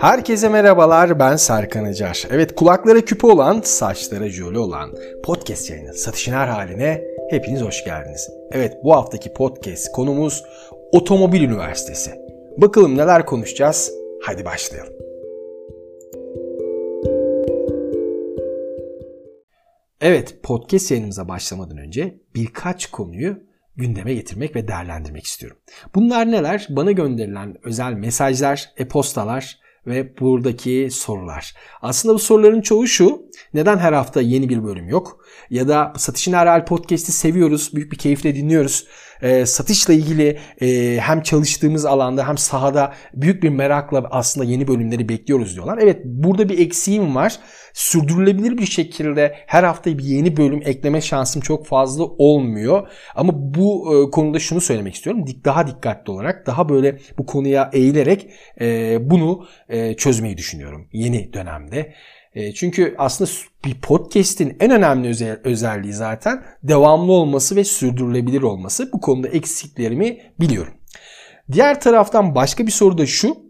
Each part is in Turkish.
Herkese merhabalar ben Serkan Acar. Evet kulaklara küpe olan, saçlara jöle olan podcast yayını Satışın Her Haline hepiniz hoş geldiniz. Evet bu haftaki podcast konumuz Otomobil Üniversitesi. Bakalım neler konuşacağız? Hadi başlayalım. Evet podcast yayınımıza başlamadan önce birkaç konuyu gündeme getirmek ve değerlendirmek istiyorum. Bunlar neler? Bana gönderilen özel mesajlar, e-postalar, ve buradaki sorular. Aslında bu soruların çoğu şu. Neden her hafta yeni bir bölüm yok? Ya da Satışın Herhal Podcast'i seviyoruz. Büyük bir keyifle dinliyoruz. E, satışla ilgili e, hem çalıştığımız alanda hem sahada büyük bir merakla aslında yeni bölümleri bekliyoruz diyorlar. Evet burada bir eksiğim var. Sürdürülebilir bir şekilde her hafta bir yeni bölüm ekleme şansım çok fazla olmuyor. Ama bu e, konuda şunu söylemek istiyorum. Daha dikkatli olarak daha böyle bu konuya eğilerek e, bunu e, çözmeyi düşünüyorum yeni dönemde. E, çünkü aslında bir podcast'in en önemli özel, özelliği zaten devamlı olması ve sürdürülebilir olması. Bu konuda eksiklerimi biliyorum. Diğer taraftan başka bir soru da şu.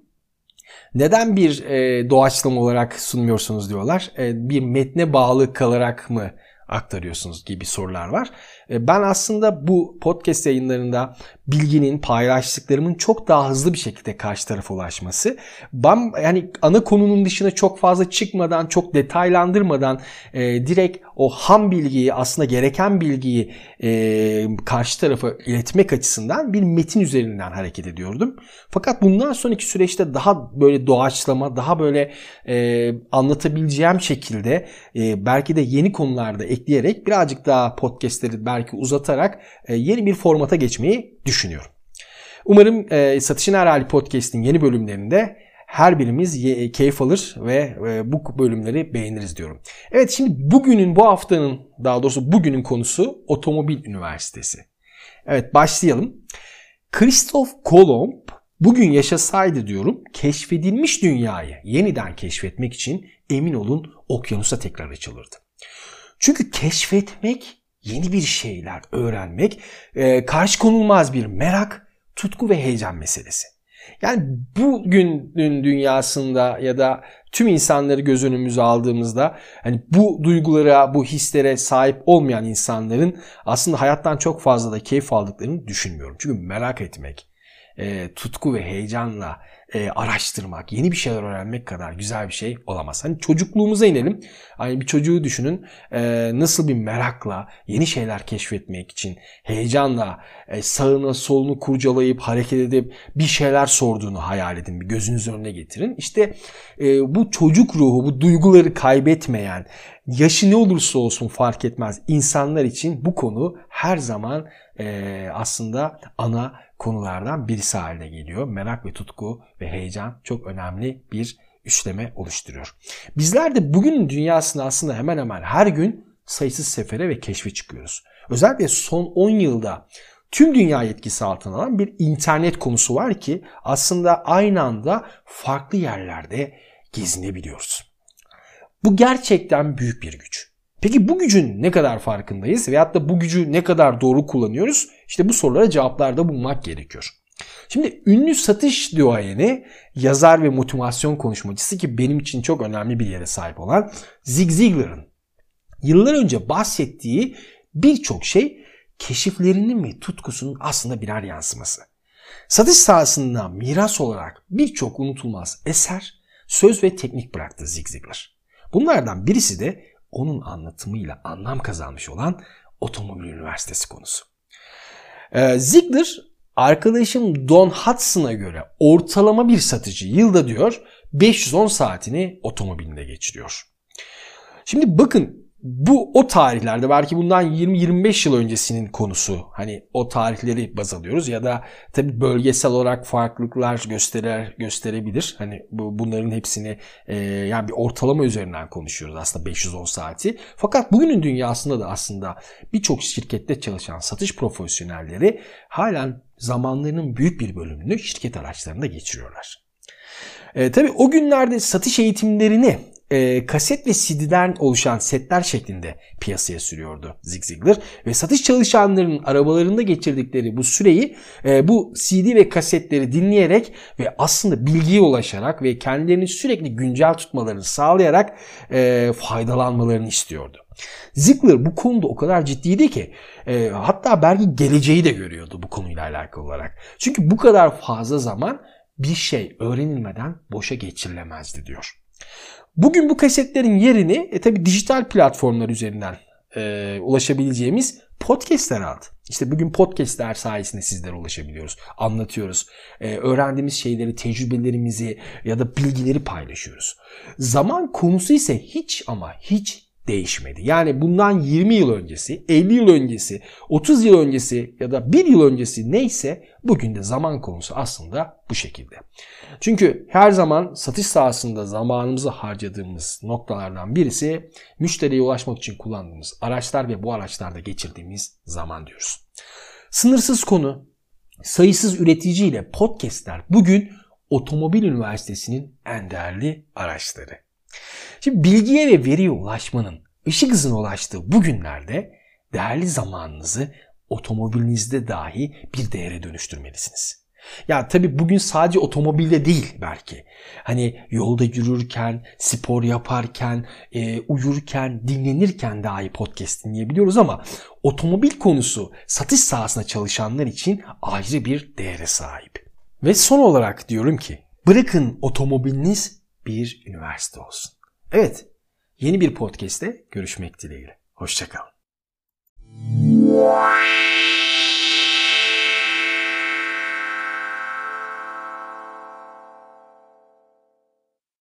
Neden bir e, doğaçlama olarak sunmuyorsunuz diyorlar. E, bir metne bağlı kalarak mı aktarıyorsunuz gibi sorular var. E, ben aslında bu podcast yayınlarında bilginin, paylaştıklarımın çok daha hızlı bir şekilde karşı tarafa ulaşması. Ben yani ana konunun dışına çok fazla çıkmadan, çok detaylandırmadan e, direkt o ham bilgiyi, aslında gereken bilgiyi e, karşı tarafa iletmek açısından bir metin üzerinden hareket ediyordum. Fakat bundan sonraki süreçte daha böyle doğaçlama, daha böyle e, anlatabileceğim şekilde e, belki de yeni konularda ekleyerek birazcık daha podcastleri belki uzatarak e, yeni bir formata geçmeyi düşünüyorum. Umarım e, Satışın Her Podcast'in yeni bölümlerinde her birimiz keyif alır ve e, bu bölümleri beğeniriz diyorum. Evet şimdi bugünün bu haftanın daha doğrusu bugünün konusu Otomobil Üniversitesi. Evet başlayalım. Christoph Kolomb bugün yaşasaydı diyorum keşfedilmiş dünyayı yeniden keşfetmek için emin olun okyanusa tekrar açılırdı. Çünkü keşfetmek yeni bir şeyler öğrenmek e, karşı konulmaz bir merak, tutku ve heyecan meselesi. Yani bugünün dünyasında ya da tüm insanları göz önümüze aldığımızda hani bu duygulara, bu hislere sahip olmayan insanların aslında hayattan çok fazla da keyif aldıklarını düşünmüyorum. Çünkü merak etmek, e, tutku ve heyecanla e, araştırmak, yeni bir şeyler öğrenmek kadar güzel bir şey olamaz. Hani çocukluğumuza inelim. Hani bir çocuğu düşünün e, nasıl bir merakla yeni şeyler keşfetmek için heyecanla e, sağına solunu kurcalayıp hareket edip bir şeyler sorduğunu hayal edin. Bir gözünüz önüne getirin. İşte e, bu çocuk ruhu, bu duyguları kaybetmeyen, yaşı ne olursa olsun fark etmez insanlar için bu konu her zaman e, aslında ana konulardan birisi haline geliyor. Merak ve tutku ve heyecan çok önemli bir üçleme oluşturuyor. Bizler de bugünün dünyasında aslında hemen hemen her gün sayısız sefere ve keşfe çıkıyoruz. Özellikle son 10 yılda tüm dünya etkisi altına alan bir internet konusu var ki aslında aynı anda farklı yerlerde gezinebiliyoruz. Bu gerçekten büyük bir güç. Peki bu gücün ne kadar farkındayız veyahut da bu gücü ne kadar doğru kullanıyoruz? İşte bu sorulara cevaplarda bulmak gerekiyor. Şimdi ünlü satış duayeni, yazar ve motivasyon konuşmacısı ki benim için çok önemli bir yere sahip olan Zig Ziglar'ın yıllar önce bahsettiği birçok şey keşiflerinin ve tutkusunun aslında birer yansıması. Satış sahasında miras olarak birçok unutulmaz eser, söz ve teknik bıraktı Zig Ziglar. Bunlardan birisi de onun anlatımıyla anlam kazanmış olan Otomobil Üniversitesi konusu. Ee, Ziegler arkadaşım Don Hudson'a göre ortalama bir satıcı yılda diyor 510 saatini otomobilinde geçiriyor. Şimdi bakın bu o tarihlerde belki bundan 20-25 yıl öncesinin konusu. Hani o tarihleri baz alıyoruz ya da tabii bölgesel olarak farklılıklar gösterer gösterebilir. Hani bu bunların hepsini e, yani bir ortalama üzerinden konuşuyoruz aslında 510 saati. Fakat bugünün dünyasında da aslında birçok şirkette çalışan satış profesyonelleri halen zamanlarının büyük bir bölümünü şirket araçlarında geçiriyorlar. E, tabii o günlerde satış eğitimlerini e, kaset ve CD'den oluşan setler şeklinde piyasaya sürüyordu Zig Ziglar. Ve satış çalışanlarının arabalarında geçirdikleri bu süreyi e, bu CD ve kasetleri dinleyerek ve aslında bilgiye ulaşarak ve kendilerini sürekli güncel tutmalarını sağlayarak e, faydalanmalarını istiyordu. Ziegler bu konuda o kadar ciddiydi ki e, hatta belki geleceği de görüyordu bu konuyla alakalı olarak. Çünkü bu kadar fazla zaman bir şey öğrenilmeden boşa geçirilemezdi diyor. Bugün bu kasetlerin yerini e, tabi dijital platformlar üzerinden e, ulaşabileceğimiz podcastler aldı. İşte bugün podcastler sayesinde sizlere ulaşabiliyoruz, anlatıyoruz. E, öğrendiğimiz şeyleri, tecrübelerimizi ya da bilgileri paylaşıyoruz. Zaman konusu ise hiç ama hiç değişmedi. Yani bundan 20 yıl öncesi, 50 yıl öncesi, 30 yıl öncesi ya da 1 yıl öncesi neyse bugün de zaman konusu aslında bu şekilde. Çünkü her zaman satış sahasında zamanımızı harcadığımız noktalardan birisi müşteriye ulaşmak için kullandığımız araçlar ve bu araçlarda geçirdiğimiz zaman diyoruz. Sınırsız konu, sayısız üretici ile podcastler bugün Otomobil Üniversitesi'nin en değerli araçları. Şimdi bilgiye ve veriye ulaşmanın ışık hızına ulaştığı bu günlerde değerli zamanınızı otomobilinizde dahi bir değere dönüştürmelisiniz. Ya tabi bugün sadece otomobilde değil belki. Hani yolda yürürken, spor yaparken, e, uyurken, dinlenirken dahi podcast dinleyebiliyoruz ama otomobil konusu satış sahasında çalışanlar için ayrı bir değere sahip. Ve son olarak diyorum ki bırakın otomobiliniz bir üniversite olsun. Evet, yeni bir podcast'te görüşmek dileğiyle. Hoşçakalın.